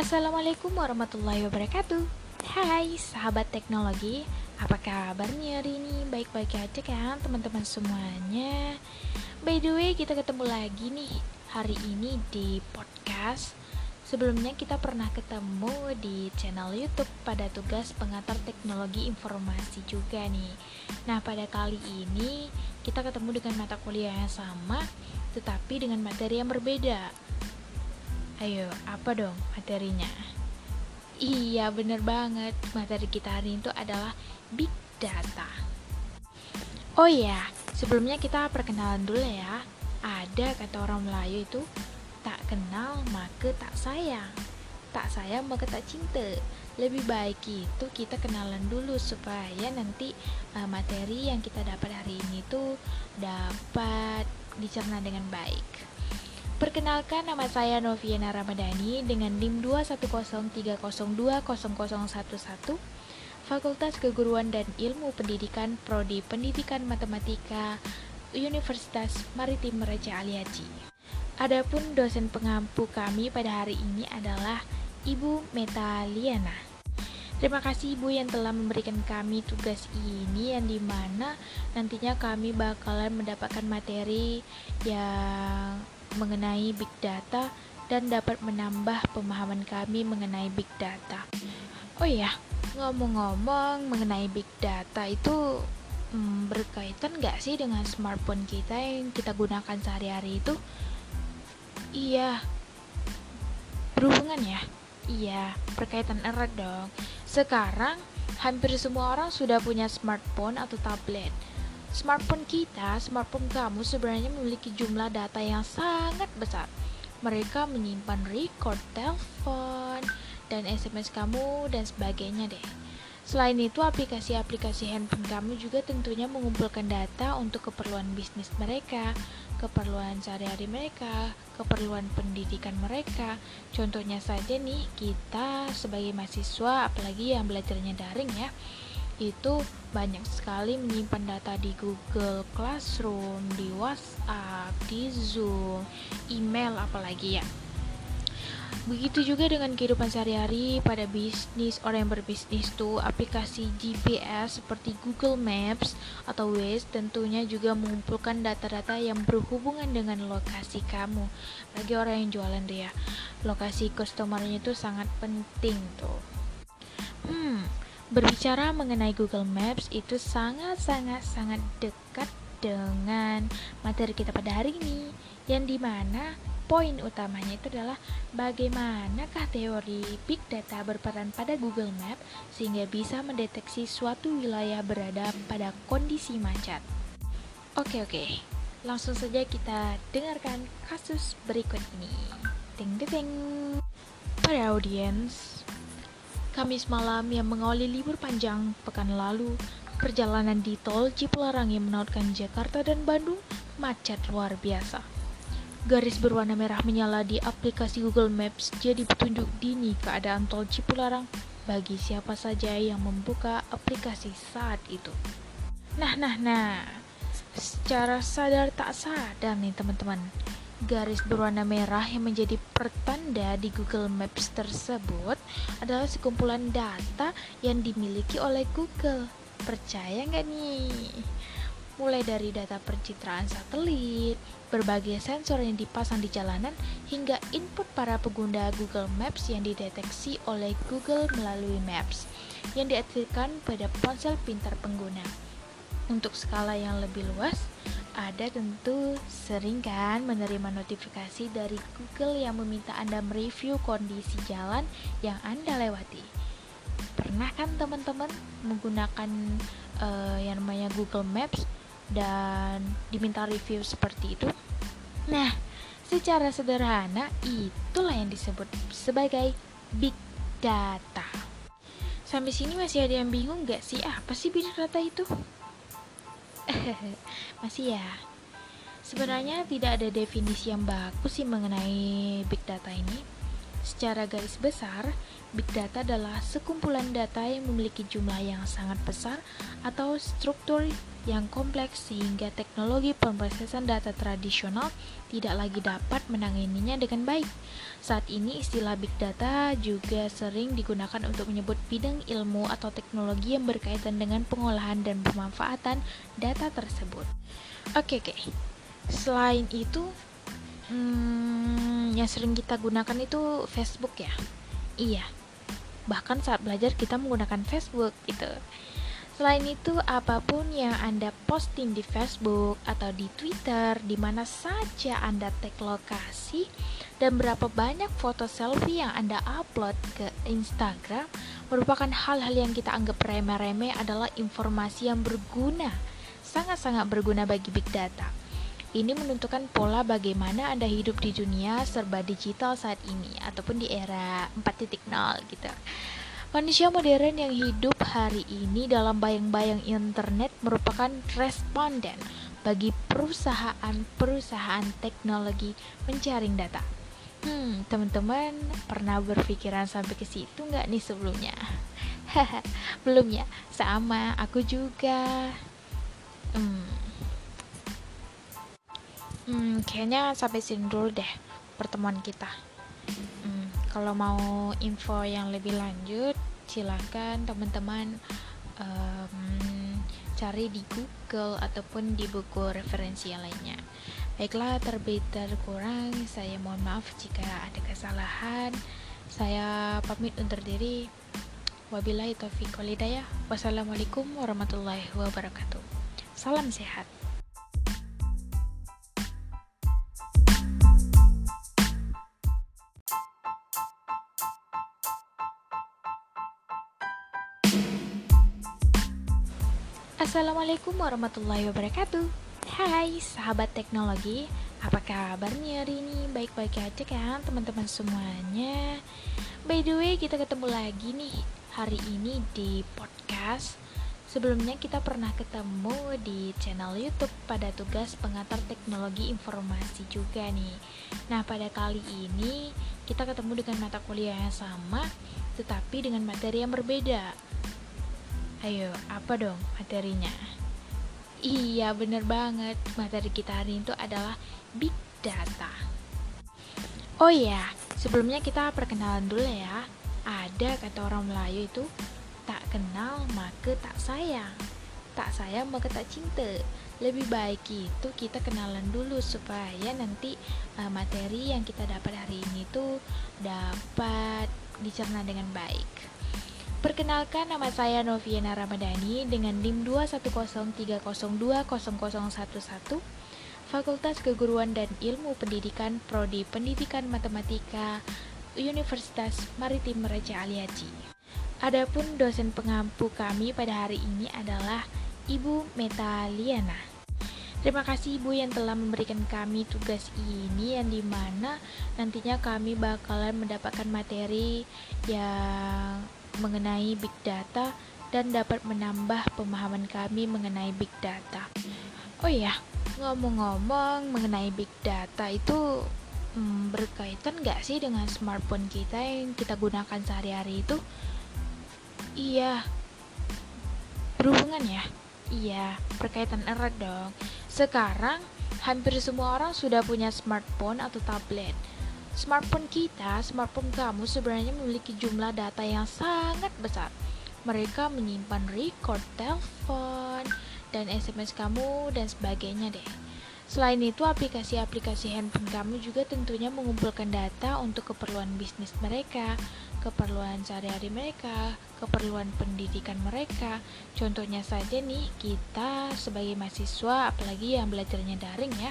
Assalamualaikum warahmatullahi wabarakatuh. Hai sahabat teknologi. Apa kabarnya hari ini? Baik-baik aja kan teman-teman semuanya? By the way kita ketemu lagi nih Hari ini di podcast. Sebelumnya kita pernah ketemu di channel YouTube pada tugas pengantar teknologi informasi juga nih. Nah pada kali ini kita ketemu dengan mata kuliah yang sama Tetapi dengan materi yang berbeda Ayo, apa dong materinya? Iya, bener banget. Materi kita hari itu adalah Big Data. Oh iya, sebelumnya kita perkenalan dulu ya. Ada kata orang Melayu itu, tak kenal maka tak sayang. Tak sayang maka tak cinta. Lebih baik itu kita kenalan dulu supaya nanti uh, materi yang kita dapat hari ini tuh dapat dicerna dengan baik. Perkenalkan nama saya Noviana Ramadhani dengan NIM 21030200011 Fakultas Keguruan dan Ilmu Pendidikan Prodi Pendidikan Matematika Universitas Maritim Raja Ali Haji. Adapun dosen pengampu kami pada hari ini adalah Ibu Metaliana. Terima kasih Ibu yang telah memberikan kami tugas ini yang di mana nantinya kami bakalan mendapatkan materi yang mengenai big data dan dapat menambah pemahaman kami mengenai big data. Oh iya, ngomong-ngomong mengenai big data itu hmm, berkaitan nggak sih dengan smartphone kita yang kita gunakan sehari-hari itu? Iya, berhubungan ya? Iya, berkaitan erat dong. Sekarang hampir semua orang sudah punya smartphone atau tablet. Smartphone kita, smartphone kamu sebenarnya memiliki jumlah data yang sangat besar. Mereka menyimpan record telepon dan SMS kamu dan sebagainya deh. Selain itu, aplikasi-aplikasi handphone kamu juga tentunya mengumpulkan data untuk keperluan bisnis mereka, keperluan sehari-hari mereka, keperluan pendidikan mereka. Contohnya saja nih, kita sebagai mahasiswa apalagi yang belajarnya daring ya itu banyak sekali menyimpan data di Google Classroom, di WhatsApp, di Zoom, email apalagi ya. Begitu juga dengan kehidupan sehari-hari pada bisnis orang yang berbisnis tuh aplikasi GPS seperti Google Maps atau Waze tentunya juga mengumpulkan data-data yang berhubungan dengan lokasi kamu. Bagi orang yang jualan dia, lokasi customernya itu sangat penting tuh. Hmm, Berbicara mengenai Google Maps itu sangat-sangat-sangat dekat dengan materi kita pada hari ini yang di mana poin utamanya itu adalah bagaimanakah teori big data berperan pada Google Map sehingga bisa mendeteksi suatu wilayah berada pada kondisi macet. Oke oke, langsung saja kita dengarkan kasus berikut ini. Ding ding. Pada audiens, Kamis malam yang mengawali libur panjang pekan lalu, perjalanan di tol Cipularang yang menautkan Jakarta dan Bandung macet luar biasa. Garis berwarna merah menyala di aplikasi Google Maps jadi petunjuk dini keadaan tol Cipularang bagi siapa saja yang membuka aplikasi saat itu. Nah, nah, nah. Secara sadar tak sadar nih teman-teman garis berwarna merah yang menjadi pertanda di Google Maps tersebut adalah sekumpulan data yang dimiliki oleh Google. Percaya nggak nih? Mulai dari data pencitraan satelit, berbagai sensor yang dipasang di jalanan, hingga input para pengguna Google Maps yang dideteksi oleh Google melalui Maps yang diaktifkan pada ponsel pintar pengguna. Untuk skala yang lebih luas, ada tentu sering kan menerima notifikasi dari Google yang meminta Anda mereview kondisi jalan yang Anda lewati. Pernah kan teman-teman menggunakan uh, yang namanya Google Maps dan diminta review seperti itu? Nah, secara sederhana itulah yang disebut sebagai big data. Sampai sini masih ada yang bingung gak sih apa sih big data itu? Masih ya. Sebenarnya tidak ada definisi yang bagus sih mengenai big data ini. Secara garis besar, big data adalah sekumpulan data yang memiliki jumlah yang sangat besar atau struktur yang kompleks sehingga teknologi pemrosesan data tradisional tidak lagi dapat menanganinya dengan baik. Saat ini istilah big data juga sering digunakan untuk menyebut bidang ilmu atau teknologi yang berkaitan dengan pengolahan dan pemanfaatan data tersebut. Oke, oke. Selain itu, hmm, yang sering kita gunakan itu Facebook ya. Iya. Bahkan saat belajar kita menggunakan Facebook itu. Selain itu, apa pun yang Anda posting di Facebook atau di Twitter, di mana saja Anda tag lokasi, dan berapa banyak foto selfie yang Anda upload ke Instagram, merupakan hal-hal yang kita anggap remeh-remeh adalah informasi yang berguna, sangat-sangat berguna bagi big data. Ini menentukan pola bagaimana Anda hidup di dunia serba digital saat ini, ataupun di era 4.0 gitu. Manusia modern yang hidup hari ini dalam bayang-bayang internet merupakan responden bagi perusahaan-perusahaan teknologi menjaring data. Hmm, teman-teman pernah berpikiran sampai ke situ nggak nih sebelumnya? Belum ya? Sama, aku juga. Hmm. Hmm, kayaknya sampai sini dulu deh pertemuan kita. Kalau mau info yang lebih lanjut silahkan teman-teman um, cari di Google ataupun di buku referensi yang lainnya. Baiklah terbit terkurang saya mohon maaf jika ada kesalahan. Saya pamit undur diri. Wabillahi taufiq walhidayah wassalamualaikum warahmatullahi wabarakatuh. Salam sehat Assalamualaikum warahmatullahi wabarakatuh Hai sahabat teknologi Apa kabarnya hari ini? Baik-baik aja kan teman-teman semuanya By the way kita ketemu lagi nih Hari ini di podcast Sebelumnya kita pernah ketemu di channel YouTube pada tugas pengantar teknologi informasi juga nih. Nah, pada kali ini kita ketemu dengan mata kuliah yang sama tetapi dengan materi yang berbeda. Ayo, apa dong materinya? Iya, bener banget. Materi kita hari itu adalah Big Data. Oh iya, sebelumnya kita perkenalan dulu ya. Ada kata orang Melayu itu, tak kenal maka tak sayang. Tak sayang maka tak cinta. Lebih baik itu kita kenalan dulu supaya nanti uh, materi yang kita dapat hari ini tuh dapat dicerna dengan baik. Perkenalkan nama saya Noviana Ramadhani dengan NIM 21030200011 Fakultas Keguruan dan Ilmu Pendidikan Prodi Pendidikan Matematika Universitas Maritim Raja Aliaji. Adapun dosen pengampu kami pada hari ini adalah Ibu Metaliana. Terima kasih Ibu yang telah memberikan kami tugas ini yang di mana nantinya kami bakalan mendapatkan materi yang mengenai big data dan dapat menambah pemahaman kami mengenai big data. Oh iya, ngomong-ngomong mengenai big data itu hmm, berkaitan nggak sih dengan smartphone kita yang kita gunakan sehari-hari itu? Iya, berhubungan ya? Iya, berkaitan erat dong. Sekarang hampir semua orang sudah punya smartphone atau tablet. Smartphone kita, smartphone kamu sebenarnya memiliki jumlah data yang sangat besar. Mereka menyimpan record telepon dan SMS kamu dan sebagainya deh. Selain itu, aplikasi-aplikasi handphone kamu juga tentunya mengumpulkan data untuk keperluan bisnis mereka, keperluan sehari-hari mereka, keperluan pendidikan mereka. Contohnya saja nih, kita sebagai mahasiswa, apalagi yang belajarnya daring ya,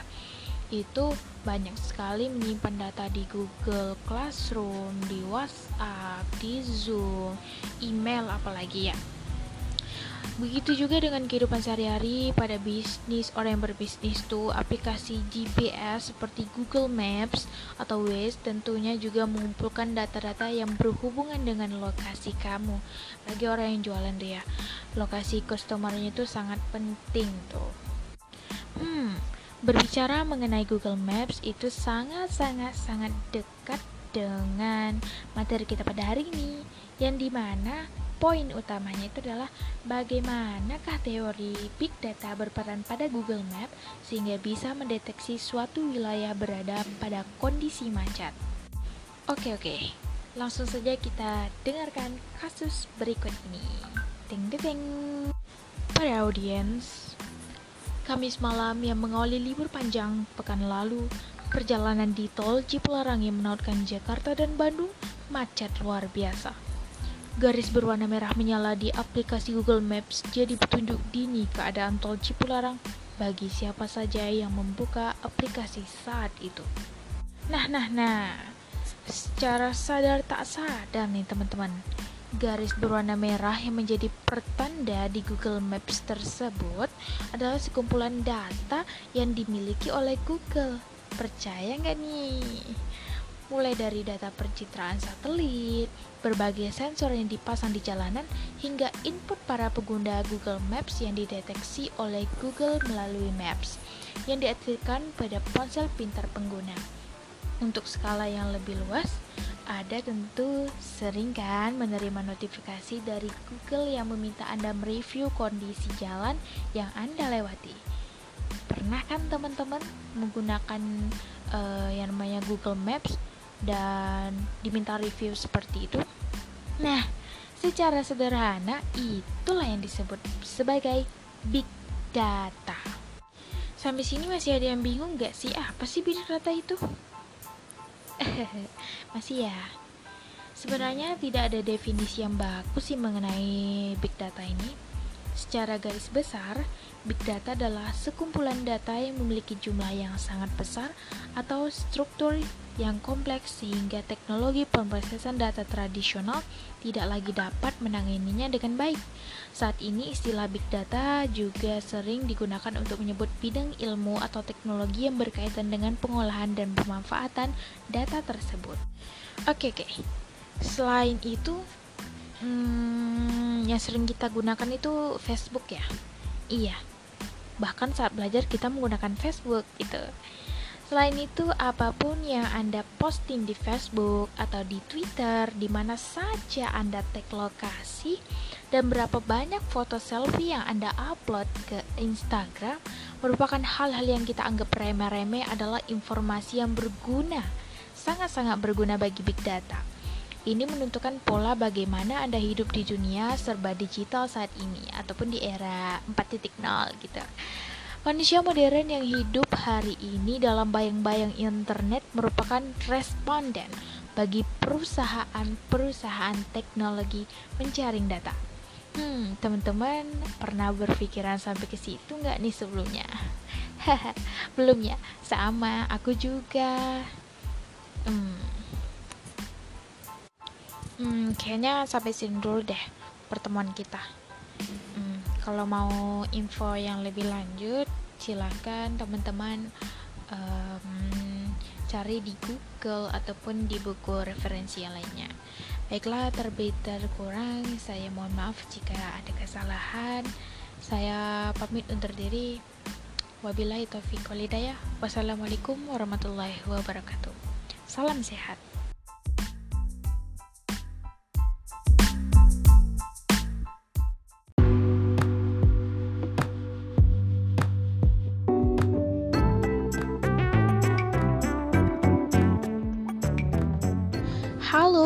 itu banyak sekali menyimpan data di Google Classroom, di WhatsApp, di Zoom, email apalagi ya. Begitu juga dengan kehidupan sehari-hari pada bisnis orang yang berbisnis tuh aplikasi GPS seperti Google Maps atau Waze tentunya juga mengumpulkan data-data yang berhubungan dengan lokasi kamu. Bagi orang yang jualan dia, lokasi customernya itu sangat penting tuh. Hmm, Berbicara mengenai Google Maps itu sangat-sangat sangat dekat dengan materi kita pada hari ini yang di mana poin utamanya itu adalah bagaimanakah teori big data berperan pada Google Map sehingga bisa mendeteksi suatu wilayah berada pada kondisi macet. Oke oke, langsung saja kita dengarkan kasus berikut ini. Ting ting. Pada audiens, Kamis malam yang mengawali libur panjang pekan lalu, perjalanan di tol Cipularang yang menautkan Jakarta dan Bandung macet luar biasa. Garis berwarna merah menyala di aplikasi Google Maps jadi petunjuk dini keadaan tol Cipularang bagi siapa saja yang membuka aplikasi saat itu. Nah, nah, nah. Secara sadar tak sadar nih teman-teman, garis berwarna merah yang menjadi pertanda di Google Maps tersebut adalah sekumpulan data yang dimiliki oleh Google. Percaya nggak nih? Mulai dari data pencitraan satelit, berbagai sensor yang dipasang di jalanan, hingga input para pengguna Google Maps yang dideteksi oleh Google melalui Maps yang diaktifkan pada ponsel pintar pengguna. Untuk skala yang lebih luas, ada tentu sering kan menerima notifikasi dari Google yang meminta Anda mereview kondisi jalan yang Anda lewati. Pernah kan teman-teman menggunakan uh, yang namanya Google Maps dan diminta review seperti itu? Nah, secara sederhana itulah yang disebut sebagai big data. Sampai sini masih ada yang bingung gak sih apa sih big data itu? Masih ya. Sebenarnya tidak ada definisi yang bagus sih mengenai big data ini. Secara garis besar, big data adalah sekumpulan data yang memiliki jumlah yang sangat besar atau struktur yang kompleks sehingga teknologi pemrosesan data tradisional tidak lagi dapat menanganinya dengan baik. Saat ini istilah big data juga sering digunakan untuk menyebut bidang ilmu atau teknologi yang berkaitan dengan pengolahan dan pemanfaatan data tersebut. Oke, oke. Selain itu, hmm, yang sering kita gunakan itu Facebook ya. Iya. Bahkan saat belajar kita menggunakan Facebook gitu. Selain itu, apa pun yang Anda posting di Facebook atau di Twitter, di mana saja Anda tag lokasi dan berapa banyak foto selfie yang Anda upload ke Instagram, merupakan hal-hal yang kita anggap remeh-remeh adalah informasi yang berguna, sangat-sangat berguna bagi big data. Ini menentukan pola bagaimana Anda hidup di dunia serba digital saat ini ataupun di era 4.0 gitu. Manusia modern yang hidup hari ini dalam bayang-bayang internet merupakan responden bagi perusahaan-perusahaan teknologi menjaring data. Hmm, teman-teman pernah berpikiran sampai ke situ nggak nih sebelumnya? Belum ya? Sama, aku juga. Hmm. Hmm, kayaknya sampai sini dulu deh pertemuan kita. Hmm kalau mau info yang lebih lanjut silahkan teman-teman um, cari di Google ataupun di buku referensi yang lainnya. Baiklah terbit terkurang saya mohon maaf jika ada kesalahan. Saya pamit undur diri. Wabillahi taufiq walhidayah wassalamualaikum warahmatullahi wabarakatuh. Salam sehat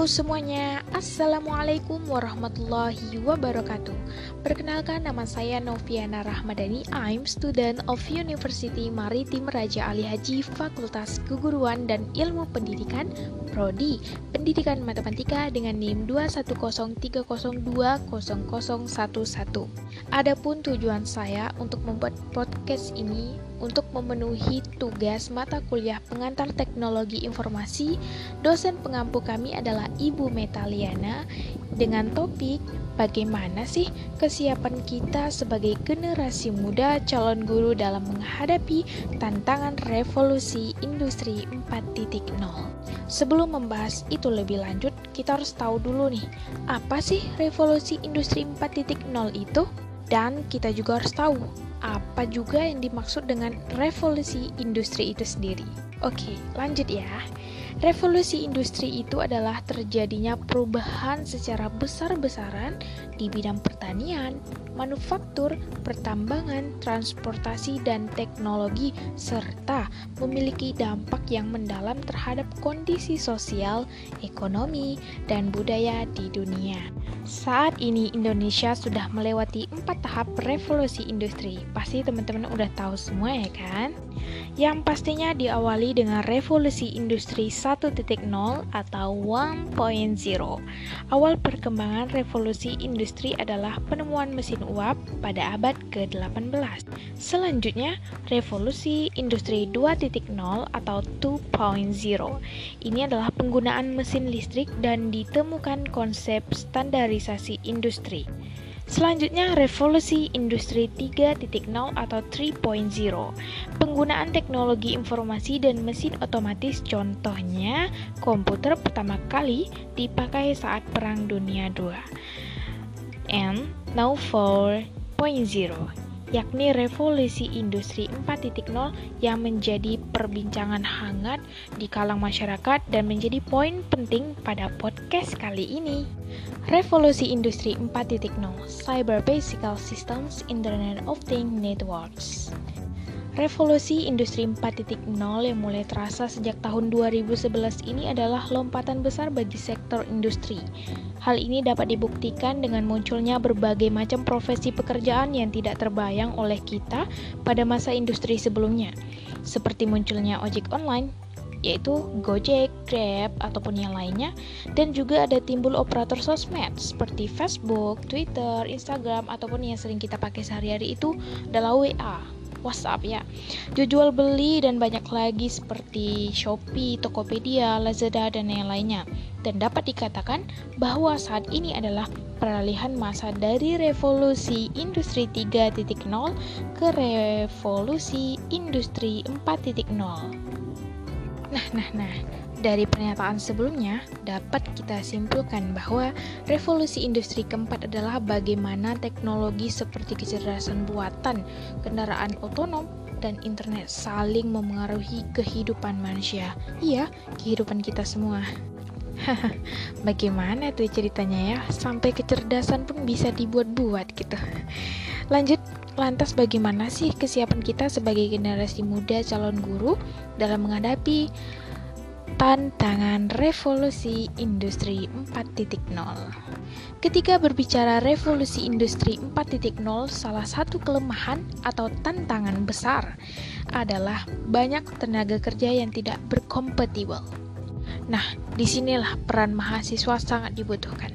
Semuanya, Assalamualaikum warahmatullahi wabarakatuh. Perkenalkan nama saya Noviana Rahmadani. I'm student of University Maritim Raja Ali Haji Fakultas Keguruan dan Ilmu Pendidikan Prodi. Pendidikan Matematika dengan NIM 21030200011 Adapun tujuan saya untuk membuat podcast ini untuk memenuhi tugas mata kuliah pengantar teknologi informasi, dosen pengampu kami adalah Ibu Metaliana dengan topik bagaimana sih kesiapan kita sebagai generasi muda calon guru dalam menghadapi tantangan revolusi industri 4.0. Sebelum membahas itu lebih lanjut, kita harus tahu dulu nih, apa sih revolusi industri 4.0 itu? Dan kita juga harus tahu apa juga yang dimaksud dengan revolusi industri itu sendiri. Oke, lanjut ya. Revolusi industri itu adalah terjadinya perubahan secara besar-besaran di bidang pertanian, manufaktur, pertambangan, transportasi, dan teknologi, serta memiliki dampak yang mendalam terhadap kondisi sosial, ekonomi, dan budaya di dunia. Saat ini Indonesia sudah melewati empat tahap revolusi industri. Pasti teman-teman udah tahu semua ya kan? Yang pastinya diawali dengan revolusi industri 1.0 atau 1.0. Awal perkembangan revolusi industri adalah penemuan mesin uap pada abad ke-18. Selanjutnya, revolusi industri 2.0 atau 2.0. Ini adalah penggunaan mesin listrik dan ditemukan konsep standar standarisasi industri. Selanjutnya, revolusi industri 3.0 atau 3.0. Penggunaan teknologi informasi dan mesin otomatis contohnya komputer pertama kali dipakai saat Perang Dunia II. And now 4.0 yakni revolusi industri 4.0 yang menjadi perbincangan hangat di kalang masyarakat dan menjadi poin penting pada podcast kali ini. Revolusi industri 4.0 Cyber Physical Systems Internet of Things Networks Revolusi industri 4.0 yang mulai terasa sejak tahun 2011 ini adalah lompatan besar bagi sektor industri. Hal ini dapat dibuktikan dengan munculnya berbagai macam profesi pekerjaan yang tidak terbayang oleh kita pada masa industri sebelumnya, seperti munculnya ojek online, yaitu Gojek, Grab, ataupun yang lainnya, dan juga ada timbul operator sosmed seperti Facebook, Twitter, Instagram, ataupun yang sering kita pakai sehari-hari itu adalah WA. WhatsApp ya. Jual beli dan banyak lagi seperti Shopee, Tokopedia, Lazada dan yang lainnya. Dan dapat dikatakan bahwa saat ini adalah peralihan masa dari revolusi industri 3.0 ke revolusi industri 4.0. Nah, nah, nah. Dari pernyataan sebelumnya, dapat kita simpulkan bahwa revolusi industri keempat adalah bagaimana teknologi seperti kecerdasan buatan, kendaraan otonom, dan internet saling memengaruhi kehidupan manusia. Iya, kehidupan kita semua. Bagaimana tuh ceritanya ya? Sampai kecerdasan pun bisa dibuat-buat gitu. Lanjut, lantas bagaimana sih kesiapan kita sebagai generasi muda calon guru dalam menghadapi tantangan revolusi industri 4.0. Ketika berbicara revolusi industri 4.0, salah satu kelemahan atau tantangan besar adalah banyak tenaga kerja yang tidak berkompatibel. Nah, di sinilah peran mahasiswa sangat dibutuhkan.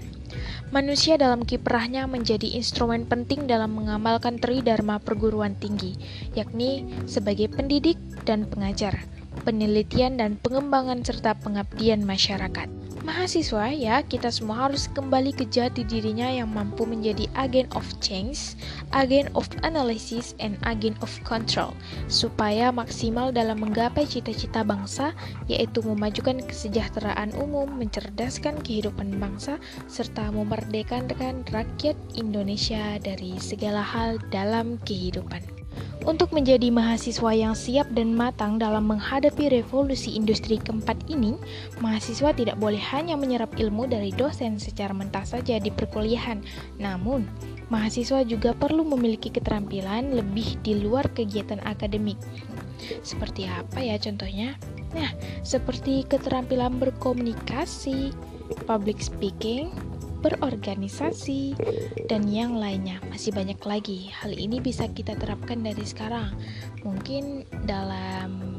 Manusia dalam kiprahnya menjadi instrumen penting dalam mengamalkan tridharma perguruan tinggi, yakni sebagai pendidik dan pengajar penelitian dan pengembangan serta pengabdian masyarakat. Mahasiswa ya, kita semua harus kembali ke jati dirinya yang mampu menjadi agen of change, agen of analysis, and agen of control, supaya maksimal dalam menggapai cita-cita bangsa, yaitu memajukan kesejahteraan umum, mencerdaskan kehidupan bangsa, serta memerdekakan rakyat Indonesia dari segala hal dalam kehidupan. Untuk menjadi mahasiswa yang siap dan matang dalam menghadapi revolusi industri keempat ini, mahasiswa tidak boleh hanya menyerap ilmu dari dosen secara mentah saja di perkuliahan, namun mahasiswa juga perlu memiliki keterampilan lebih di luar kegiatan akademik. Seperti apa ya contohnya? Nah, seperti keterampilan berkomunikasi, public speaking, berorganisasi, dan yang lainnya. Masih banyak lagi. Hal ini bisa kita terapkan dari sekarang. Mungkin dalam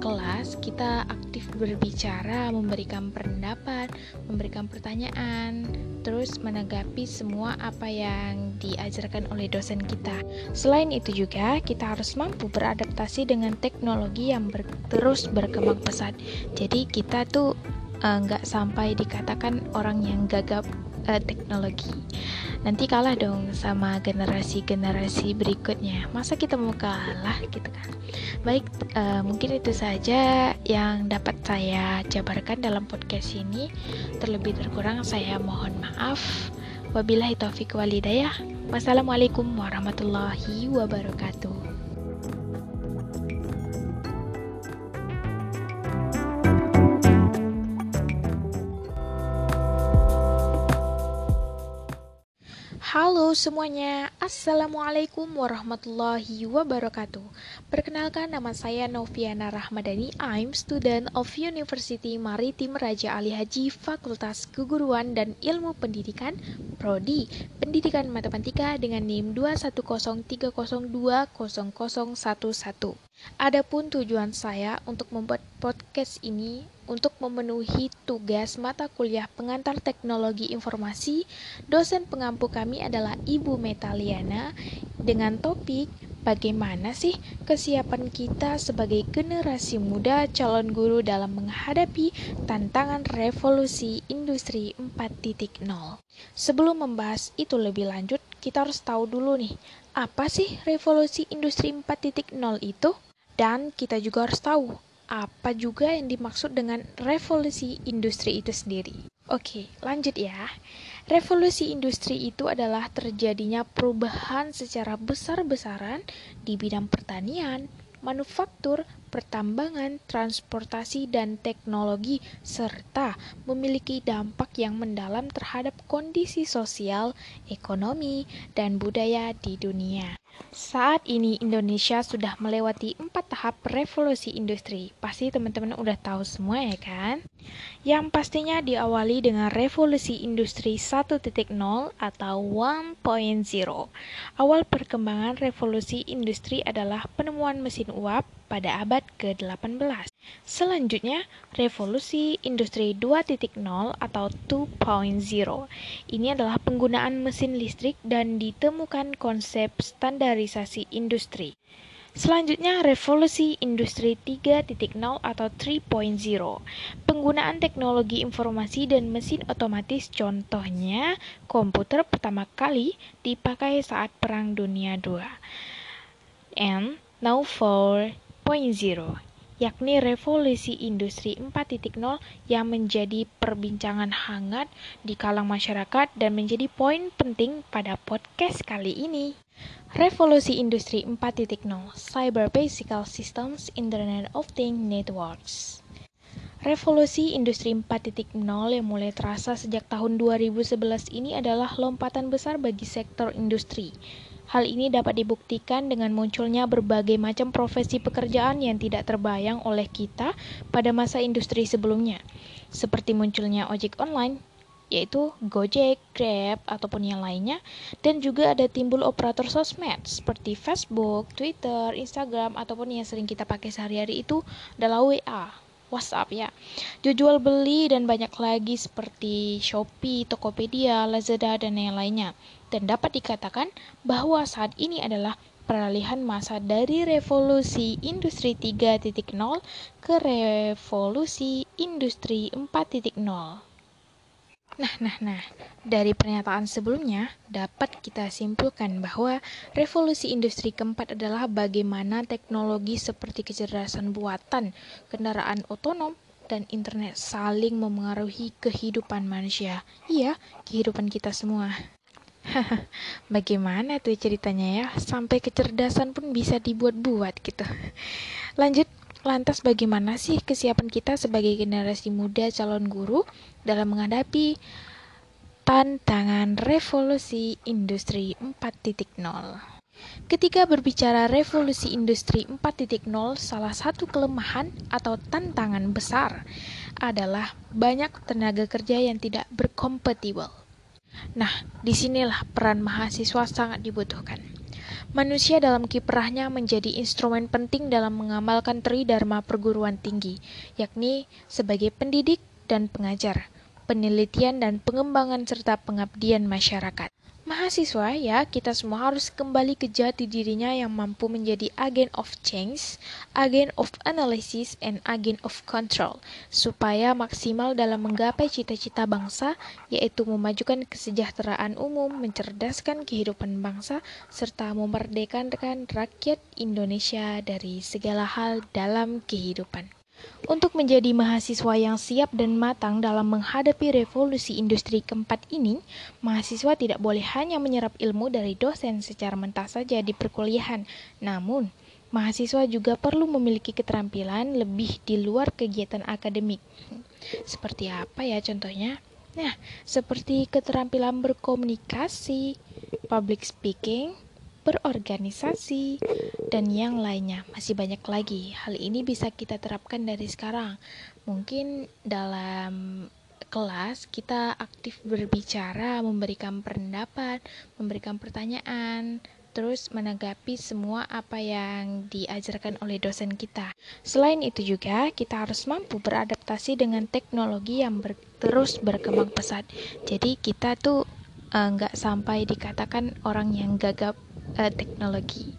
kelas kita aktif berbicara, memberikan pendapat, memberikan pertanyaan, terus menanggapi semua apa yang diajarkan oleh dosen kita. Selain itu juga kita harus mampu beradaptasi dengan teknologi yang ber terus berkembang pesat. Jadi kita tuh eh, nggak uh, sampai dikatakan orang yang gagap uh, teknologi. Nanti kalah dong sama generasi-generasi berikutnya. Masa kita mau kalah gitu kan? Baik, uh, mungkin itu saja yang dapat saya jabarkan dalam podcast ini. Terlebih terkurang saya mohon maaf. Wabillahi taufik walidayah. Wassalamualaikum warahmatullahi wabarakatuh. Halo semuanya, Assalamualaikum warahmatullahi wabarakatuh. Perkenalkan nama saya Noviana Rahmadani. I'm student of University Maritim Raja Ali Haji Fakultas Keguruan dan Ilmu Pendidikan Prodi. Pendidikan Matematika dengan NIM 21030200011 Adapun tujuan saya untuk membuat podcast ini untuk memenuhi tugas mata kuliah pengantar teknologi informasi, dosen pengampu kami adalah Ibu Metaliana dengan topik bagaimana sih kesiapan kita sebagai generasi muda calon guru dalam menghadapi tantangan revolusi industri 4.0. Sebelum membahas itu lebih lanjut, kita harus tahu dulu nih, apa sih revolusi industri 4.0 itu? Dan kita juga harus tahu apa juga yang dimaksud dengan revolusi industri itu sendiri. Oke, lanjut ya. Revolusi industri itu adalah terjadinya perubahan secara besar-besaran di bidang pertanian, manufaktur, pertambangan, transportasi, dan teknologi, serta memiliki dampak yang mendalam terhadap kondisi sosial, ekonomi, dan budaya di dunia. Saat ini Indonesia sudah melewati empat tahap revolusi industri. Pasti teman-teman udah tahu semua ya kan? Yang pastinya diawali dengan revolusi industri 1.0 atau 1.0. Awal perkembangan revolusi industri adalah penemuan mesin uap pada abad ke-18. Selanjutnya, revolusi industri 2.0 atau 2.0. Ini adalah penggunaan mesin listrik dan ditemukan konsep standarisasi industri. Selanjutnya, revolusi industri 3.0 atau 3.0. Penggunaan teknologi informasi dan mesin otomatis contohnya komputer pertama kali dipakai saat Perang Dunia II. And now for 4.0 yakni revolusi industri 4.0 yang menjadi perbincangan hangat di kalang masyarakat dan menjadi poin penting pada podcast kali ini. Revolusi industri 4.0 Cyber Physical Systems Internet of Things Networks Revolusi industri 4.0 yang mulai terasa sejak tahun 2011 ini adalah lompatan besar bagi sektor industri Hal ini dapat dibuktikan dengan munculnya berbagai macam profesi pekerjaan yang tidak terbayang oleh kita pada masa industri sebelumnya, seperti munculnya ojek online, yaitu Gojek, Grab, ataupun yang lainnya, dan juga ada timbul operator sosmed seperti Facebook, Twitter, Instagram, ataupun yang sering kita pakai sehari-hari itu adalah WA. WhatsApp ya. Jual beli dan banyak lagi seperti Shopee, Tokopedia, Lazada dan yang lainnya. Dan dapat dikatakan bahwa saat ini adalah peralihan masa dari revolusi industri 3.0 ke revolusi industri 4.0. Nah, nah, nah, dari pernyataan sebelumnya dapat kita simpulkan bahwa revolusi industri keempat adalah bagaimana teknologi seperti kecerdasan buatan, kendaraan otonom, dan internet saling memengaruhi kehidupan manusia. Iya, kehidupan kita semua. Bagaimana tuh ceritanya ya? Sampai kecerdasan pun bisa dibuat-buat gitu. Lanjut Lantas bagaimana sih kesiapan kita sebagai generasi muda calon guru dalam menghadapi tantangan revolusi industri 4.0? Ketika berbicara revolusi industri 4.0, salah satu kelemahan atau tantangan besar adalah banyak tenaga kerja yang tidak berkompatibel. Nah, di sinilah peran mahasiswa sangat dibutuhkan. Manusia dalam kiprahnya menjadi instrumen penting dalam mengamalkan tridharma perguruan tinggi, yakni sebagai pendidik dan pengajar, penelitian dan pengembangan serta pengabdian masyarakat. Mahasiswa ya, kita semua harus kembali ke jati dirinya yang mampu menjadi agen of change, agen of analysis, and agen of control, supaya maksimal dalam menggapai cita-cita bangsa, yaitu memajukan kesejahteraan umum, mencerdaskan kehidupan bangsa, serta memerdekakan rakyat Indonesia dari segala hal dalam kehidupan. Untuk menjadi mahasiswa yang siap dan matang dalam menghadapi revolusi industri keempat ini, mahasiswa tidak boleh hanya menyerap ilmu dari dosen secara mentah saja di perkuliahan, namun mahasiswa juga perlu memiliki keterampilan lebih di luar kegiatan akademik. Seperti apa ya contohnya? Nah, seperti keterampilan berkomunikasi, public speaking, berorganisasi, dan yang lainnya. Masih banyak lagi. Hal ini bisa kita terapkan dari sekarang. Mungkin dalam kelas kita aktif berbicara, memberikan pendapat, memberikan pertanyaan, terus menanggapi semua apa yang diajarkan oleh dosen kita. Selain itu juga, kita harus mampu beradaptasi dengan teknologi yang ber terus berkembang pesat. Jadi kita tuh eh, nggak uh, sampai dikatakan orang yang gagap uh, teknologi.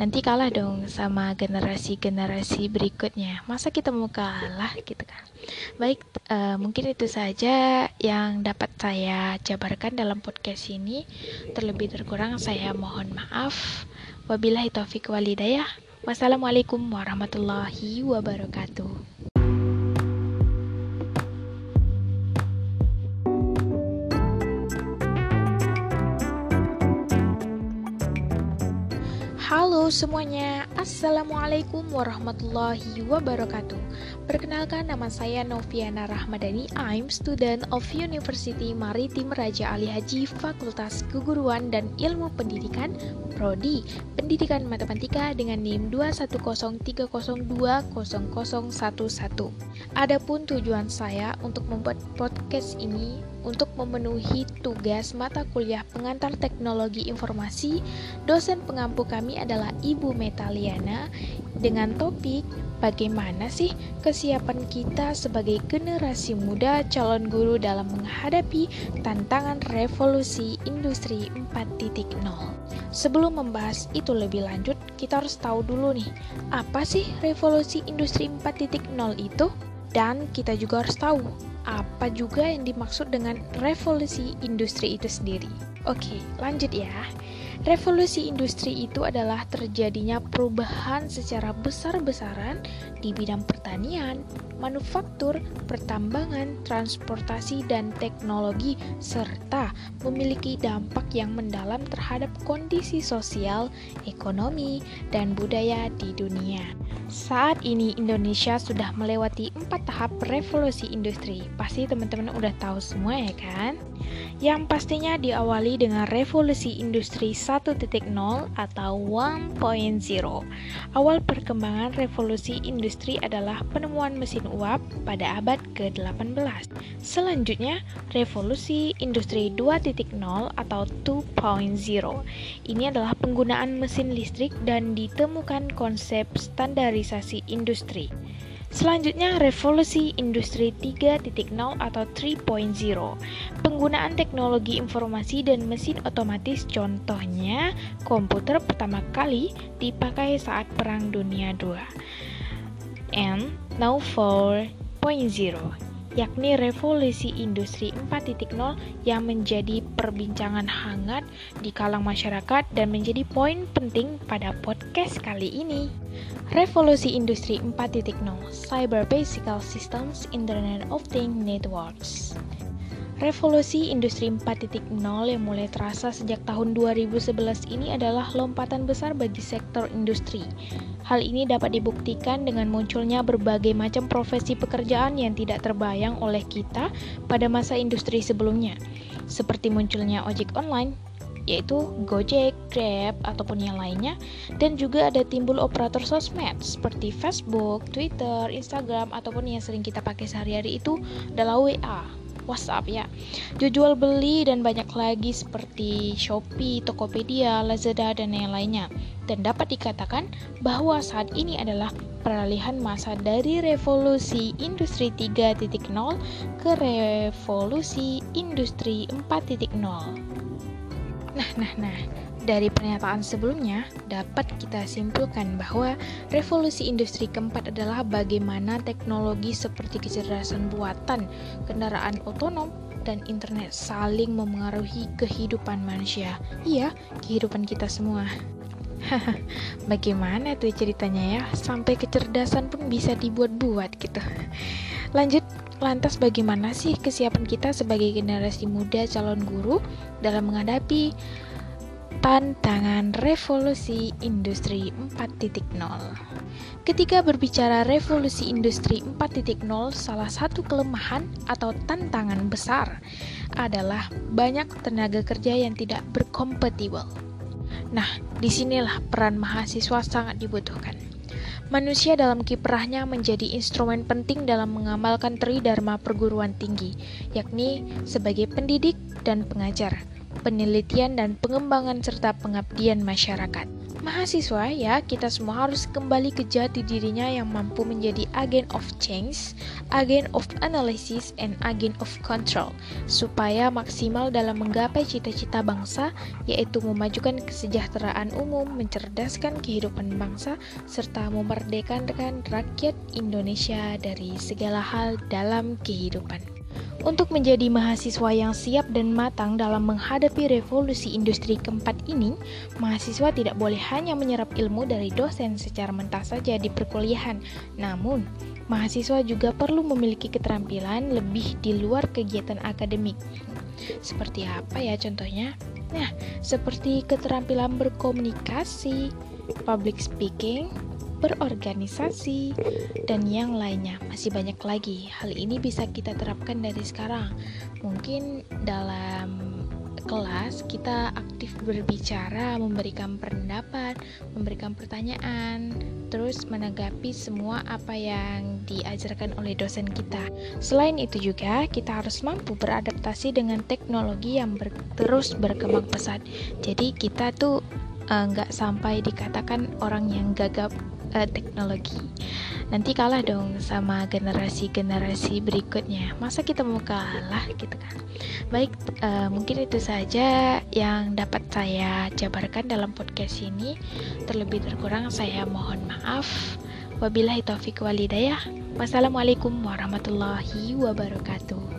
Nanti kalah dong sama generasi-generasi berikutnya. Masa kita mau kalah gitu kan? Baik, uh, mungkin itu saja yang dapat saya jabarkan dalam podcast ini. Terlebih terkurang saya mohon maaf. Wabillahi taufik walidayah. Wassalamualaikum warahmatullahi wabarakatuh. Halo semuanya, Assalamualaikum warahmatullahi wabarakatuh. Perkenalkan nama saya Noviana Rahmadani. I'm student of University Maritim Raja Ali Haji Fakultas Keguruan dan Ilmu Pendidikan Prodi. Pendidikan Matematika dengan NIM 21030200011 Adapun tujuan saya untuk membuat podcast ini untuk memenuhi tugas mata kuliah pengantar teknologi informasi, dosen pengampu kami adalah Ibu Metaliana dengan topik bagaimana sih kesiapan kita sebagai generasi muda calon guru dalam menghadapi tantangan revolusi industri 4.0. Sebelum membahas itu lebih lanjut, kita harus tahu dulu nih, apa sih revolusi industri 4.0 itu? Dan kita juga harus tahu apa juga yang dimaksud dengan revolusi industri itu sendiri. Oke, lanjut ya. Revolusi industri itu adalah terjadinya perubahan secara besar-besaran di bidang pertanian, manufaktur, pertambangan, transportasi, dan teknologi, serta memiliki dampak yang mendalam terhadap kondisi sosial, ekonomi, dan budaya di dunia. Saat ini Indonesia sudah melewati empat tahap revolusi industri. Pasti teman-teman udah tahu semua ya kan? Yang pastinya diawali dengan revolusi industri 1.0 atau 1.0. Awal perkembangan revolusi industri adalah penemuan mesin uap pada abad ke-18. Selanjutnya, revolusi industri 2.0 atau 2.0. Ini adalah penggunaan mesin listrik dan ditemukan konsep standarisasi industri. Selanjutnya, revolusi industri 3.0 atau 3.0. Penggunaan teknologi informasi dan mesin otomatis contohnya komputer pertama kali dipakai saat Perang Dunia II. And now 4.0 yakni revolusi industri 4.0 yang menjadi perbincangan hangat di kalang masyarakat dan menjadi poin penting pada podcast kali ini. Revolusi industri 4.0 Cyber Physical Systems Internet of Things Networks Revolusi industri 4.0 yang mulai terasa sejak tahun 2011 ini adalah lompatan besar bagi sektor industri. Hal ini dapat dibuktikan dengan munculnya berbagai macam profesi pekerjaan yang tidak terbayang oleh kita pada masa industri sebelumnya, seperti munculnya ojek online, yaitu Gojek, Grab, ataupun yang lainnya, dan juga ada timbul operator sosmed seperti Facebook, Twitter, Instagram, ataupun yang sering kita pakai sehari-hari itu adalah WA. WhatsApp ya. Jual beli dan banyak lagi seperti Shopee, Tokopedia, Lazada dan yang lainnya. Dan dapat dikatakan bahwa saat ini adalah peralihan masa dari revolusi industri 3.0 ke revolusi industri 4.0. Nah, nah, nah. Dari pernyataan sebelumnya, dapat kita simpulkan bahwa revolusi industri keempat adalah bagaimana teknologi seperti kecerdasan buatan, kendaraan otonom, dan internet saling memengaruhi kehidupan manusia. Iya, kehidupan kita semua. Bagaimana tuh ceritanya ya? Sampai kecerdasan pun bisa dibuat-buat gitu. Lanjut, lantas bagaimana sih kesiapan kita sebagai generasi muda calon guru dalam menghadapi tantangan revolusi industri 4.0. Ketika berbicara revolusi industri 4.0, salah satu kelemahan atau tantangan besar adalah banyak tenaga kerja yang tidak berkompatibel. Nah, di sinilah peran mahasiswa sangat dibutuhkan. Manusia dalam kiprahnya menjadi instrumen penting dalam mengamalkan tridharma perguruan tinggi, yakni sebagai pendidik dan pengajar, penelitian dan pengembangan serta pengabdian masyarakat. Mahasiswa ya, kita semua harus kembali ke jati dirinya yang mampu menjadi agen of change, agen of analysis, and agen of control, supaya maksimal dalam menggapai cita-cita bangsa, yaitu memajukan kesejahteraan umum, mencerdaskan kehidupan bangsa, serta memerdekakan rakyat Indonesia dari segala hal dalam kehidupan. Untuk menjadi mahasiswa yang siap dan matang dalam menghadapi revolusi industri keempat ini, mahasiswa tidak boleh hanya menyerap ilmu dari dosen secara mentah saja di perkuliahan, namun mahasiswa juga perlu memiliki keterampilan lebih di luar kegiatan akademik. Seperti apa ya contohnya? Nah, seperti keterampilan berkomunikasi, public speaking, berorganisasi, dan yang lainnya. Masih banyak lagi. Hal ini bisa kita terapkan dari sekarang. Mungkin dalam kelas kita aktif berbicara, memberikan pendapat, memberikan pertanyaan, terus menanggapi semua apa yang diajarkan oleh dosen kita. Selain itu juga kita harus mampu beradaptasi dengan teknologi yang ber terus berkembang pesat. Jadi kita tuh eh, nggak uh, sampai dikatakan orang yang gagap uh, teknologi. Nanti kalah dong sama generasi-generasi berikutnya. Masa kita mau kalah gitu kan? Baik, uh, mungkin itu saja yang dapat saya jabarkan dalam podcast ini. Terlebih terkurang saya mohon maaf. Wabillahi taufik walidayah. Wassalamualaikum warahmatullahi wabarakatuh.